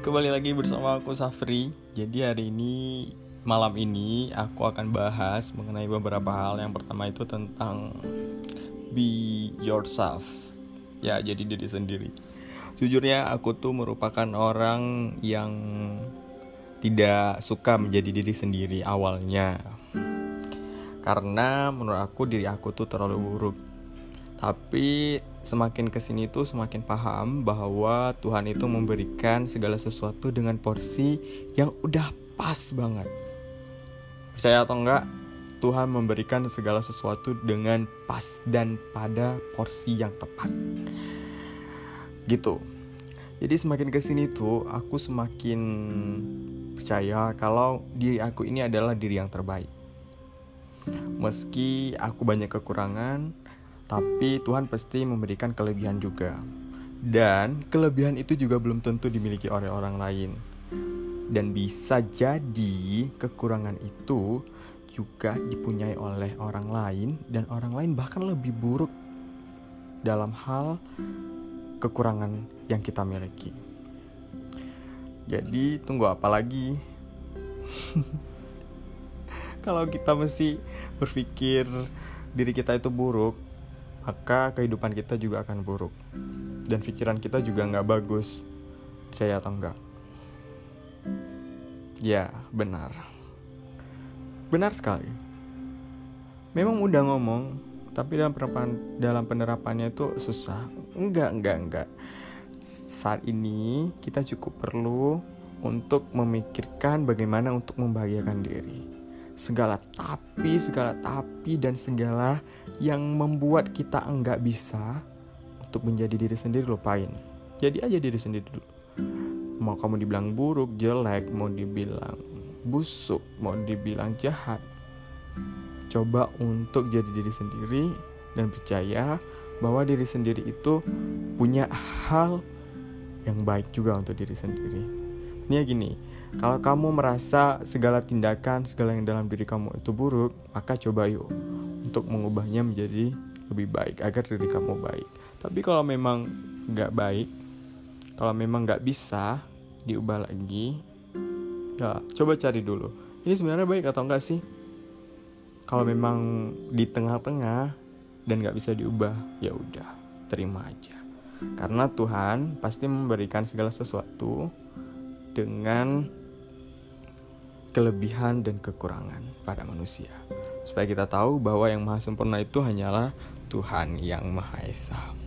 Kembali lagi bersama aku Safri. Jadi hari ini malam ini aku akan bahas mengenai beberapa hal. Yang pertama itu tentang be yourself. Ya, jadi diri sendiri. Jujurnya aku tuh merupakan orang yang tidak suka menjadi diri sendiri awalnya. Karena menurut aku diri aku tuh terlalu buruk. Tapi semakin ke sini tuh semakin paham bahwa Tuhan itu memberikan segala sesuatu dengan porsi yang udah pas banget. Percaya atau enggak, Tuhan memberikan segala sesuatu dengan pas dan pada porsi yang tepat. Gitu. Jadi semakin ke sini tuh aku semakin percaya kalau diri aku ini adalah diri yang terbaik. Meski aku banyak kekurangan, tapi Tuhan pasti memberikan kelebihan juga. Dan kelebihan itu juga belum tentu dimiliki oleh orang lain. Dan bisa jadi kekurangan itu juga dipunyai oleh orang lain dan orang lain bahkan lebih buruk dalam hal kekurangan yang kita miliki. Jadi tunggu apa lagi? Kalau kita mesti berpikir diri kita itu buruk, maka kehidupan kita juga akan buruk. Dan pikiran kita juga nggak bagus saya atau enggak ya benar. Benar sekali. Memang mudah ngomong tapi dalam penerapan dalam penerapannya itu susah. Enggak enggak enggak saat ini kita cukup perlu untuk memikirkan bagaimana untuk membahagiakan diri. Segala tapi, segala tapi dan segala yang membuat kita enggak bisa untuk menjadi diri sendiri lupain. Jadi aja diri sendiri dulu. Mau kamu dibilang buruk, jelek, mau dibilang busuk, mau dibilang jahat. Coba untuk jadi diri sendiri dan percaya bahwa diri sendiri itu punya hal yang baik juga untuk diri sendiri. Ini gini, kalau kamu merasa segala tindakan, segala yang dalam diri kamu itu buruk, maka coba yuk untuk mengubahnya menjadi lebih baik agar diri kamu baik. Tapi kalau memang nggak baik, kalau memang nggak bisa diubah lagi, ya coba cari dulu. Ini sebenarnya baik atau enggak sih? Kalau memang di tengah-tengah dan nggak bisa diubah, ya udah terima aja. Karena Tuhan pasti memberikan segala sesuatu dengan kelebihan dan kekurangan pada manusia. Supaya kita tahu bahwa yang maha sempurna itu hanyalah Tuhan yang Maha Esa.